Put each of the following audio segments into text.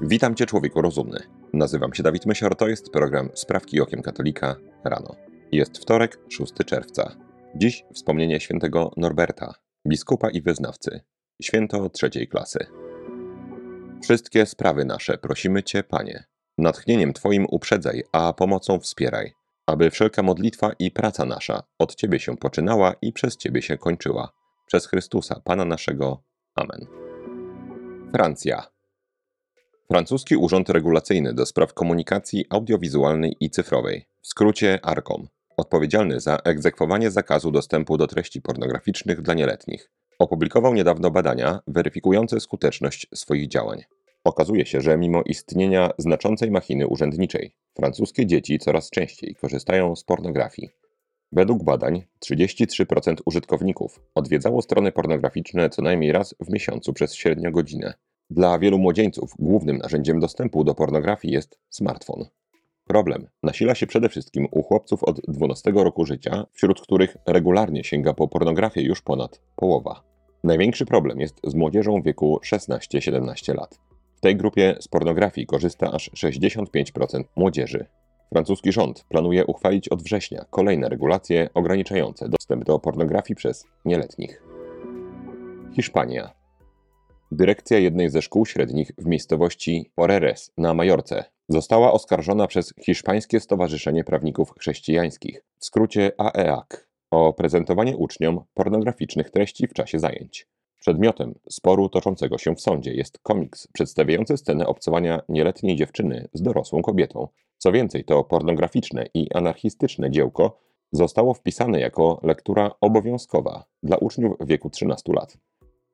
Witam Cię, człowieku rozumny. Nazywam się Dawid Mysior, to jest program Sprawki Okiem Katolika rano. Jest wtorek, 6 czerwca. Dziś wspomnienie świętego Norberta, biskupa i wyznawcy, święto trzeciej klasy. Wszystkie sprawy nasze prosimy Cię, Panie. Natchnieniem Twoim uprzedzaj, a pomocą wspieraj, aby wszelka modlitwa i praca nasza od Ciebie się poczynała i przez Ciebie się kończyła. Przez Chrystusa, Pana naszego. Amen. Francja. Francuski Urząd Regulacyjny do Spraw Komunikacji Audiowizualnej i Cyfrowej, w skrócie ARCOM, odpowiedzialny za egzekwowanie zakazu dostępu do treści pornograficznych dla nieletnich, opublikował niedawno badania weryfikujące skuteczność swoich działań. Okazuje się, że mimo istnienia znaczącej machiny urzędniczej, francuskie dzieci coraz częściej korzystają z pornografii. Według badań 33% użytkowników odwiedzało strony pornograficzne co najmniej raz w miesiącu przez średnio godzinę. Dla wielu młodzieńców głównym narzędziem dostępu do pornografii jest smartfon. Problem nasila się przede wszystkim u chłopców od 12 roku życia, wśród których regularnie sięga po pornografię już ponad połowa. Największy problem jest z młodzieżą w wieku 16-17 lat. W tej grupie z pornografii korzysta aż 65% młodzieży. Francuski rząd planuje uchwalić od września kolejne regulacje ograniczające dostęp do pornografii przez nieletnich. Hiszpania. Dyrekcja jednej ze szkół średnich w miejscowości Oreres na Majorce została oskarżona przez Hiszpańskie Stowarzyszenie Prawników Chrześcijańskich, w skrócie AEAC, o prezentowanie uczniom pornograficznych treści w czasie zajęć. Przedmiotem sporu toczącego się w sądzie jest komiks przedstawiający scenę obcowania nieletniej dziewczyny z dorosłą kobietą. Co więcej, to pornograficzne i anarchistyczne dziełko zostało wpisane jako lektura obowiązkowa dla uczniów w wieku 13 lat.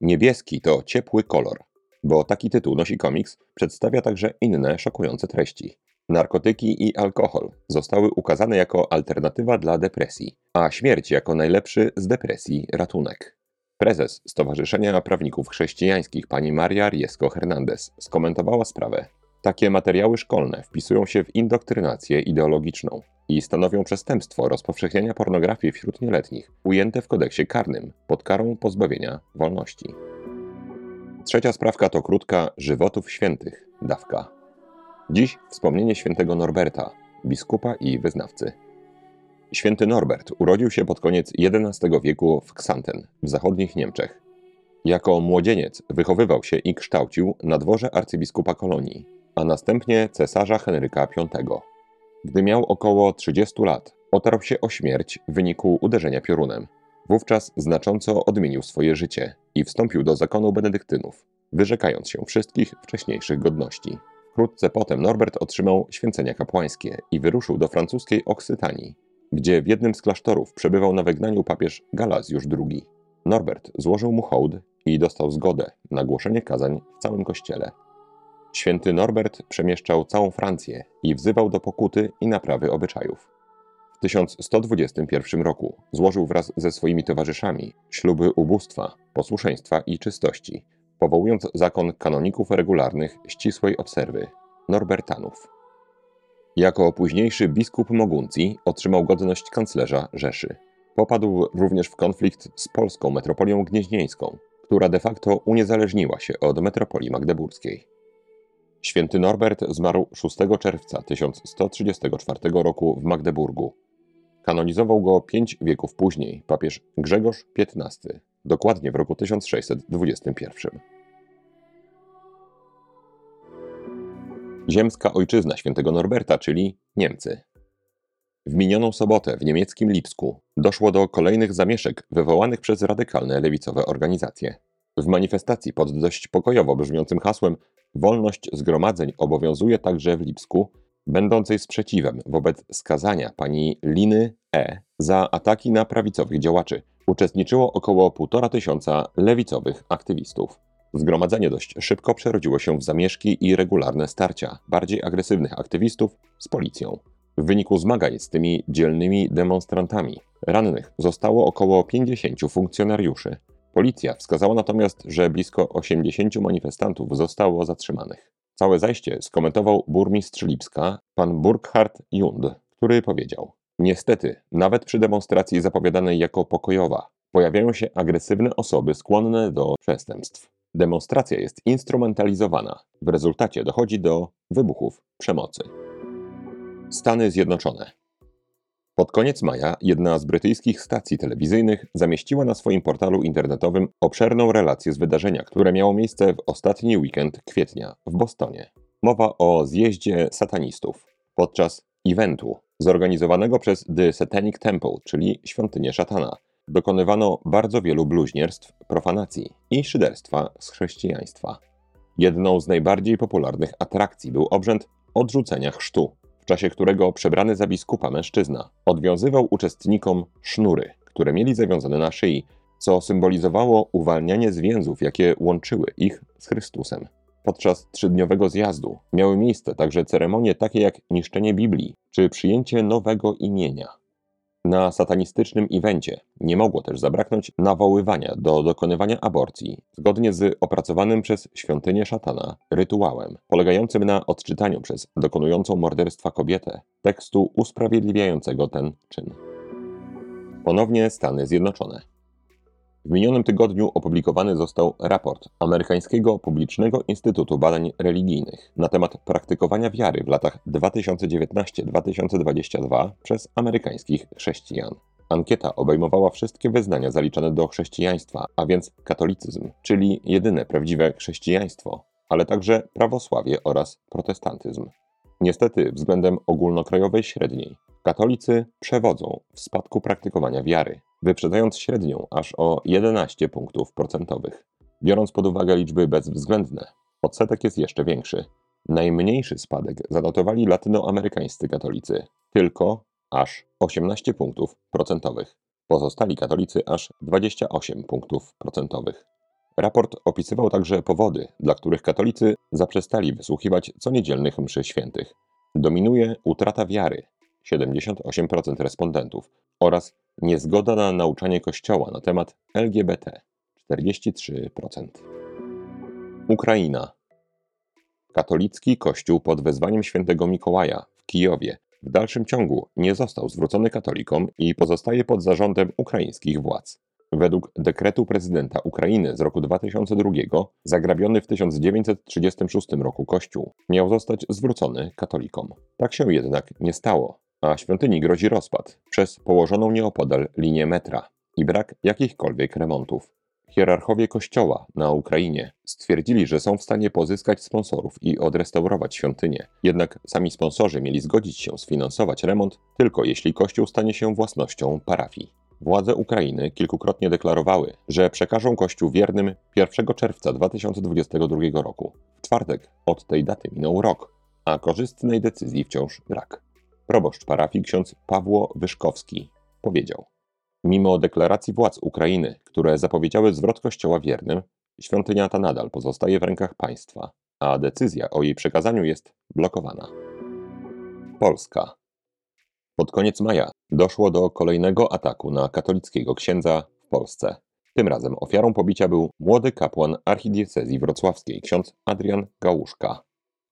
Niebieski to ciepły kolor, bo taki tytuł nosi komiks, przedstawia także inne szokujące treści. Narkotyki i alkohol zostały ukazane jako alternatywa dla depresji, a śmierć jako najlepszy z depresji ratunek. Prezes Stowarzyszenia Prawników Chrześcijańskich pani Maria Riesco Hernandez skomentowała sprawę. Takie materiały szkolne wpisują się w indoktrynację ideologiczną i stanowią przestępstwo rozpowszechniania pornografii wśród nieletnich, ujęte w kodeksie karnym pod karą pozbawienia wolności. Trzecia sprawka to krótka żywotów świętych, dawka. Dziś wspomnienie świętego Norberta, biskupa i wyznawcy. Święty Norbert urodził się pod koniec XI wieku w Xanten, w zachodnich Niemczech. Jako młodzieniec wychowywał się i kształcił na dworze arcybiskupa Kolonii, a następnie cesarza Henryka V. Gdy miał około 30 lat, otarł się o śmierć w wyniku uderzenia piorunem. Wówczas znacząco odmienił swoje życie i wstąpił do zakonu benedyktynów, wyrzekając się wszystkich wcześniejszych godności. Wkrótce potem Norbert otrzymał święcenia kapłańskie i wyruszył do francuskiej Oksytanii, gdzie w jednym z klasztorów przebywał na wygnaniu papież Galazjusz II. Norbert złożył mu hołd i dostał zgodę na głoszenie kazań w całym kościele. Święty Norbert przemieszczał całą Francję i wzywał do pokuty i naprawy obyczajów. W 1121 roku złożył wraz ze swoimi towarzyszami śluby ubóstwa, posłuszeństwa i czystości, powołując zakon kanoników regularnych ścisłej obserwy Norbertanów. Jako późniejszy biskup Moguncji otrzymał godność kanclerza Rzeszy. Popadł również w konflikt z polską metropolią gnieźnieńską, która de facto uniezależniła się od metropolii magdeburskiej. Święty Norbert zmarł 6 czerwca 1134 roku w Magdeburgu. Kanonizował go pięć wieków później papież Grzegorz XV, dokładnie w roku 1621. Ziemska ojczyzna świętego Norberta, czyli Niemcy. W minioną sobotę w niemieckim Lipsku doszło do kolejnych zamieszek wywołanych przez radykalne lewicowe organizacje. W manifestacji pod dość pokojowo brzmiącym hasłem Wolność zgromadzeń obowiązuje także w Lipsku, będącej sprzeciwem wobec skazania pani Liny E. za ataki na prawicowych działaczy. Uczestniczyło około półtora tysiąca lewicowych aktywistów. Zgromadzenie dość szybko przerodziło się w zamieszki i regularne starcia bardziej agresywnych aktywistów z policją. W wyniku zmagań z tymi dzielnymi demonstrantami rannych zostało około 50 funkcjonariuszy. Policja wskazała natomiast, że blisko 80 manifestantów zostało zatrzymanych. Całe zajście skomentował burmistrz Lipska, pan Burkhard Jund, który powiedział: Niestety, nawet przy demonstracji zapowiadanej jako pokojowa, pojawiają się agresywne osoby skłonne do przestępstw. Demonstracja jest instrumentalizowana. W rezultacie dochodzi do wybuchów przemocy. Stany Zjednoczone. Pod koniec maja jedna z brytyjskich stacji telewizyjnych zamieściła na swoim portalu internetowym obszerną relację z wydarzenia, które miało miejsce w ostatni weekend kwietnia w Bostonie. Mowa o zjeździe satanistów. Podczas eventu zorganizowanego przez The Satanic Temple, czyli świątynię szatana, dokonywano bardzo wielu bluźnierstw, profanacji i szyderstwa z chrześcijaństwa. Jedną z najbardziej popularnych atrakcji był obrzęd odrzucenia chrztu, czasie którego przebrany za biskupa mężczyzna odwiązywał uczestnikom sznury, które mieli zawiązane na szyi, co symbolizowało uwalnianie z więzów, jakie łączyły ich z Chrystusem. Podczas trzydniowego zjazdu miały miejsce także ceremonie takie jak niszczenie Biblii czy przyjęcie nowego imienia. Na satanistycznym evencie nie mogło też zabraknąć nawoływania do dokonywania aborcji, zgodnie z opracowanym przez świątynię szatana rytuałem, polegającym na odczytaniu przez dokonującą morderstwa kobietę tekstu usprawiedliwiającego ten czyn. Ponownie Stany Zjednoczone. W minionym tygodniu opublikowany został raport Amerykańskiego Publicznego Instytutu Badań Religijnych na temat praktykowania wiary w latach 2019-2022 przez amerykańskich chrześcijan. Ankieta obejmowała wszystkie wyznania zaliczane do chrześcijaństwa, a więc katolicyzm, czyli jedyne prawdziwe chrześcijaństwo, ale także prawosławie oraz protestantyzm. Niestety, względem ogólnokrajowej średniej, katolicy przewodzą w spadku praktykowania wiary, wyprzedzając średnią aż o 11 punktów procentowych. Biorąc pod uwagę liczby bezwzględne, odsetek jest jeszcze większy. Najmniejszy spadek zanotowali latynoamerykańscy katolicy, tylko aż 18 punktów procentowych. Pozostali katolicy aż 28 punktów procentowych. Raport opisywał także powody, dla których katolicy zaprzestali wysłuchiwać co niedzielnych mszy świętych. Dominuje utrata wiary 78% respondentów oraz niezgoda na nauczanie Kościoła na temat LGBT 43%. Ukraina. Katolicki Kościół pod wezwaniem świętego Mikołaja w Kijowie w dalszym ciągu nie został zwrócony katolikom i pozostaje pod zarządem ukraińskich władz. Według dekretu prezydenta Ukrainy z roku 2002 zagrabiony w 1936 roku kościół miał zostać zwrócony katolikom. Tak się jednak nie stało, a świątyni grozi rozpad przez położoną nieopodal linię metra i brak jakichkolwiek remontów. Hierarchowie kościoła na Ukrainie stwierdzili, że są w stanie pozyskać sponsorów i odrestaurować świątynię, jednak sami sponsorzy mieli zgodzić się sfinansować remont tylko jeśli kościół stanie się własnością parafii. Władze Ukrainy kilkukrotnie deklarowały, że przekażą kościół wiernym 1 czerwca 2022 roku. W czwartek od tej daty minął rok, a korzystnej decyzji wciąż brak. Proboszcz parafii ksiądz Pawło Wyszkowski powiedział: Mimo deklaracji władz Ukrainy, które zapowiedziały zwrot kościoła wiernym, świątynia ta nadal pozostaje w rękach państwa, a decyzja o jej przekazaniu jest blokowana. Polska. Pod koniec maja doszło do kolejnego ataku na katolickiego księdza w Polsce. Tym razem ofiarą pobicia był młody kapłan archidiecezji wrocławskiej, ksiądz Adrian Gałuszka.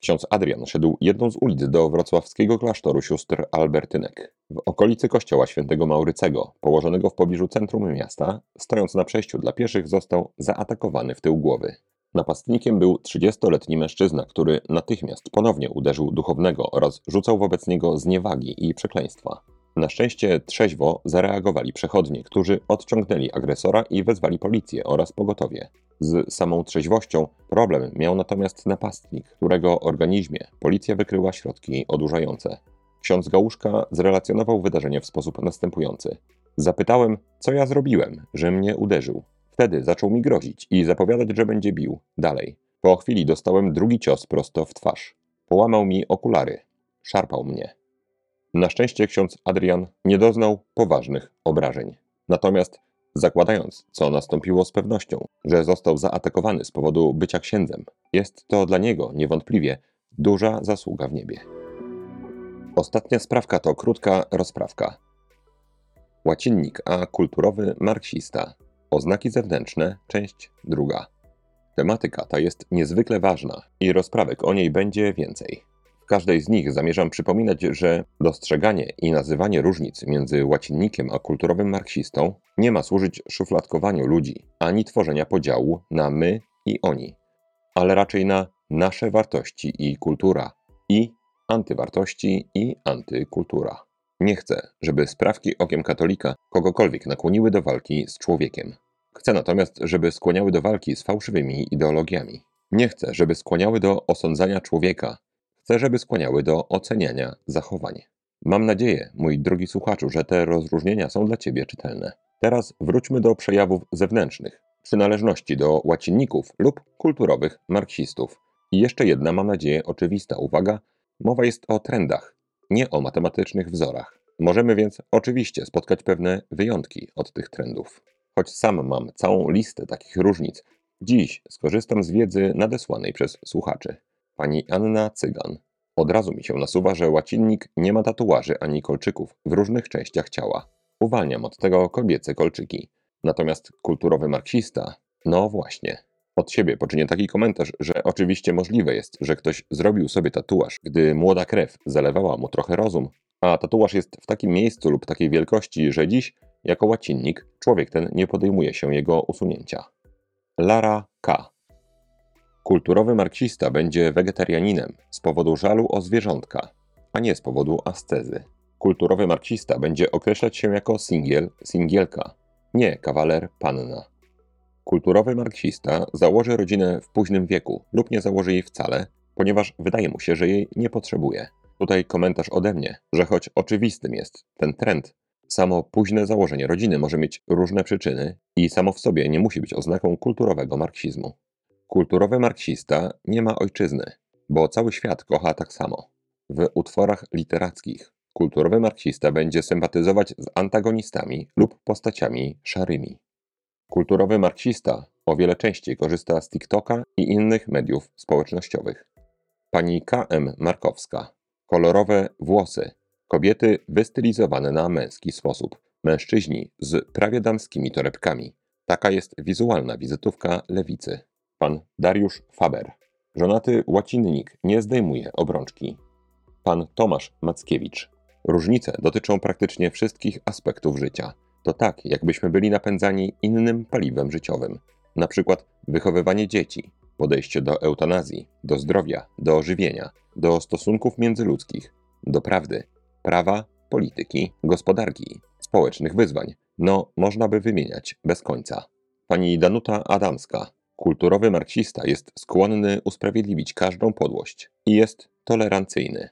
Ksiądz Adrian szedł jedną z ulic do wrocławskiego klasztoru sióstr Albertynek. W okolicy kościoła świętego Maurycego, położonego w pobliżu centrum miasta, stojąc na przejściu dla pieszych, został zaatakowany w tył głowy. Napastnikiem był 30-letni mężczyzna, który natychmiast ponownie uderzył duchownego oraz rzucał wobec niego zniewagi i przekleństwa. Na szczęście trzeźwo zareagowali przechodnie, którzy odciągnęli agresora i wezwali policję oraz pogotowie. Z samą trzeźwością problem miał natomiast napastnik, którego organizmie policja wykryła środki odurzające. Ksiądz Gałuszka zrelacjonował wydarzenie w sposób następujący. Zapytałem, co ja zrobiłem, że mnie uderzył. Wtedy zaczął mi grozić i zapowiadać, że będzie bił. Dalej. Po chwili dostałem drugi cios prosto w twarz. Połamał mi okulary. Szarpał mnie. Na szczęście ksiądz Adrian nie doznał poważnych obrażeń. Natomiast zakładając, co nastąpiło z pewnością, że został zaatakowany z powodu bycia księdzem, jest to dla niego niewątpliwie duża zasługa w niebie. Ostatnia sprawka to krótka rozprawka. Łacinnik A kulturowy marksista. Oznaki zewnętrzne, część druga. Tematyka ta jest niezwykle ważna i rozprawek o niej będzie więcej. W każdej z nich zamierzam przypominać, że dostrzeganie i nazywanie różnic między łacinnikiem a kulturowym marksistą nie ma służyć szufladkowaniu ludzi, ani tworzenia podziału na my i oni, ale raczej na nasze wartości i kultura i antywartości i antykultura. Nie chcę, żeby sprawki okiem katolika kogokolwiek nakłoniły do walki z człowiekiem. Chcę natomiast, żeby skłaniały do walki z fałszywymi ideologiami. Nie chcę, żeby skłaniały do osądzania człowieka. Chcę, żeby skłaniały do oceniania zachowań. Mam nadzieję, mój drogi słuchaczu, że te rozróżnienia są dla Ciebie czytelne. Teraz wróćmy do przejawów zewnętrznych, przynależności do łacinników lub kulturowych marksistów. I jeszcze jedna, mam nadzieję, oczywista uwaga: mowa jest o trendach, nie o matematycznych wzorach. Możemy więc oczywiście spotkać pewne wyjątki od tych trendów. Choć sam mam całą listę takich różnic, dziś skorzystam z wiedzy nadesłanej przez słuchaczy. Pani Anna Cygan. Od razu mi się nasuwa, że łacinnik nie ma tatuaży ani kolczyków w różnych częściach ciała. Uwalniam od tego kobiece kolczyki. Natomiast kulturowy marksista, no właśnie. Od siebie poczynię taki komentarz, że oczywiście możliwe jest, że ktoś zrobił sobie tatuaż, gdy młoda krew zalewała mu trochę rozum, a tatuaż jest w takim miejscu lub takiej wielkości, że dziś, jako łacinnik, człowiek ten nie podejmuje się jego usunięcia. Lara K. Kulturowy marksista będzie wegetarianinem z powodu żalu o zwierzątka, a nie z powodu ascezy. Kulturowy marksista będzie określać się jako singiel, singielka, nie kawaler, panna. Kulturowy marksista założy rodzinę w późnym wieku lub nie założy jej wcale, ponieważ wydaje mu się, że jej nie potrzebuje. Tutaj komentarz ode mnie, że choć oczywistym jest ten trend, samo późne założenie rodziny może mieć różne przyczyny i samo w sobie nie musi być oznaką kulturowego marksizmu. Kulturowy marksista nie ma ojczyzny, bo cały świat kocha tak samo. W utworach literackich kulturowy marksista będzie sympatyzować z antagonistami lub postaciami szarymi. Kulturowy marksista o wiele częściej korzysta z TikToka i innych mediów społecznościowych. Pani K.M. Markowska. Kolorowe włosy. Kobiety wystylizowane na męski sposób. Mężczyźni z prawie damskimi torebkami. Taka jest wizualna wizytówka lewicy. Pan Dariusz Faber. Żonaty łacinnik nie zdejmuje obrączki. Pan Tomasz Mackiewicz. Różnice dotyczą praktycznie wszystkich aspektów życia. To tak, jakbyśmy byli napędzani innym paliwem życiowym, na przykład wychowywanie dzieci, podejście do eutanazji, do zdrowia, do żywienia, do stosunków międzyludzkich, do prawdy, prawa, polityki, gospodarki, społecznych wyzwań. No, można by wymieniać bez końca. Pani Danuta Adamska, kulturowy marksista, jest skłonny usprawiedliwić każdą podłość i jest tolerancyjny.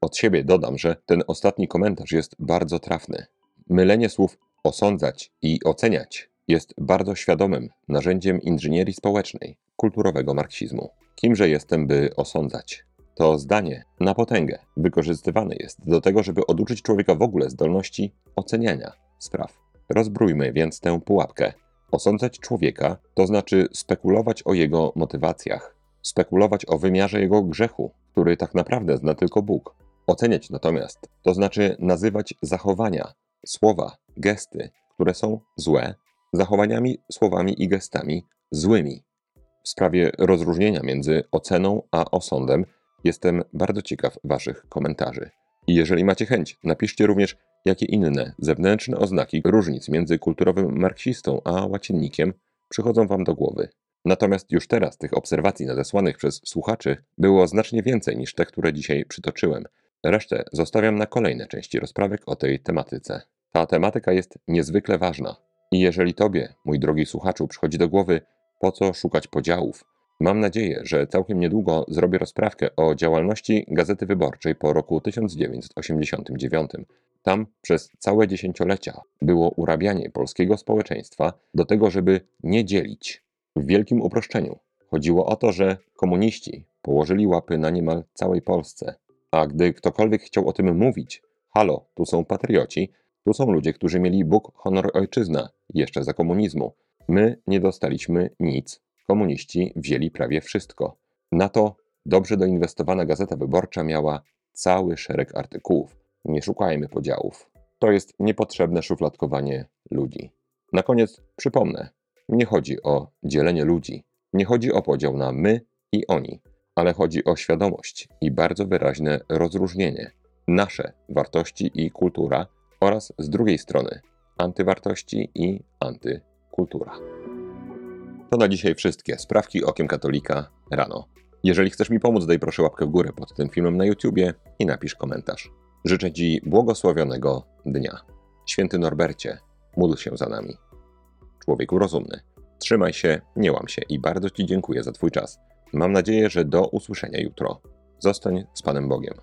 Od siebie dodam, że ten ostatni komentarz jest bardzo trafny. Mylenie słów osądzać i oceniać jest bardzo świadomym narzędziem inżynierii społecznej, kulturowego marksizmu. Kimże jestem, by osądzać? To zdanie na potęgę wykorzystywane jest do tego, żeby oduczyć człowieka w ogóle zdolności oceniania spraw. Rozbrójmy więc tę pułapkę. Osądzać człowieka to znaczy spekulować o jego motywacjach, spekulować o wymiarze jego grzechu, który tak naprawdę zna tylko Bóg. Oceniać natomiast to znaczy nazywać zachowania, słowa, gesty, które są złe, zachowaniami, słowami i gestami złymi. W sprawie rozróżnienia między oceną a osądem jestem bardzo ciekaw Waszych komentarzy. I jeżeli macie chęć, napiszcie również, jakie inne zewnętrzne oznaki różnic między kulturowym marksistą a łacinnikiem przychodzą Wam do głowy. Natomiast już teraz tych obserwacji nadesłanych przez słuchaczy było znacznie więcej niż te, które dzisiaj przytoczyłem. Resztę zostawiam na kolejne części rozprawek o tej tematyce. Ta tematyka jest niezwykle ważna. I jeżeli Tobie, mój drogi słuchaczu, przychodzi do głowy, po co szukać podziałów, mam nadzieję, że całkiem niedługo zrobię rozprawkę o działalności Gazety Wyborczej po roku 1989. Tam przez całe dziesięciolecia było urabianie polskiego społeczeństwa do tego, żeby nie dzielić. W wielkim uproszczeniu chodziło o to, że komuniści położyli łapy na niemal całej Polsce, a gdy ktokolwiek chciał o tym mówić, halo, tu są patrioci, tu są ludzie, którzy mieli Bóg, honor, ojczyzna, jeszcze za komunizmu. My nie dostaliśmy nic. Komuniści wzięli prawie wszystko. Na to dobrze doinwestowana gazeta wyborcza miała cały szereg artykułów. Nie szukajmy podziałów. To jest niepotrzebne szufladkowanie ludzi. Na koniec przypomnę: nie chodzi o dzielenie ludzi, nie chodzi o podział na my i oni, ale chodzi o świadomość i bardzo wyraźne rozróżnienie. Nasze wartości i kultura oraz z drugiej strony antywartości i antykultura. To na dzisiaj wszystkie sprawki okiem katolika rano. Jeżeli chcesz mi pomóc, daj proszę łapkę w górę pod tym filmem na YouTubie i napisz komentarz. Życzę Ci błogosławionego dnia. Święty Norbercie, módl się za nami. Człowieku rozumny, trzymaj się, nie łam się i bardzo Ci dziękuję za Twój czas. Mam nadzieję, że do usłyszenia jutro. Zostań z Panem Bogiem.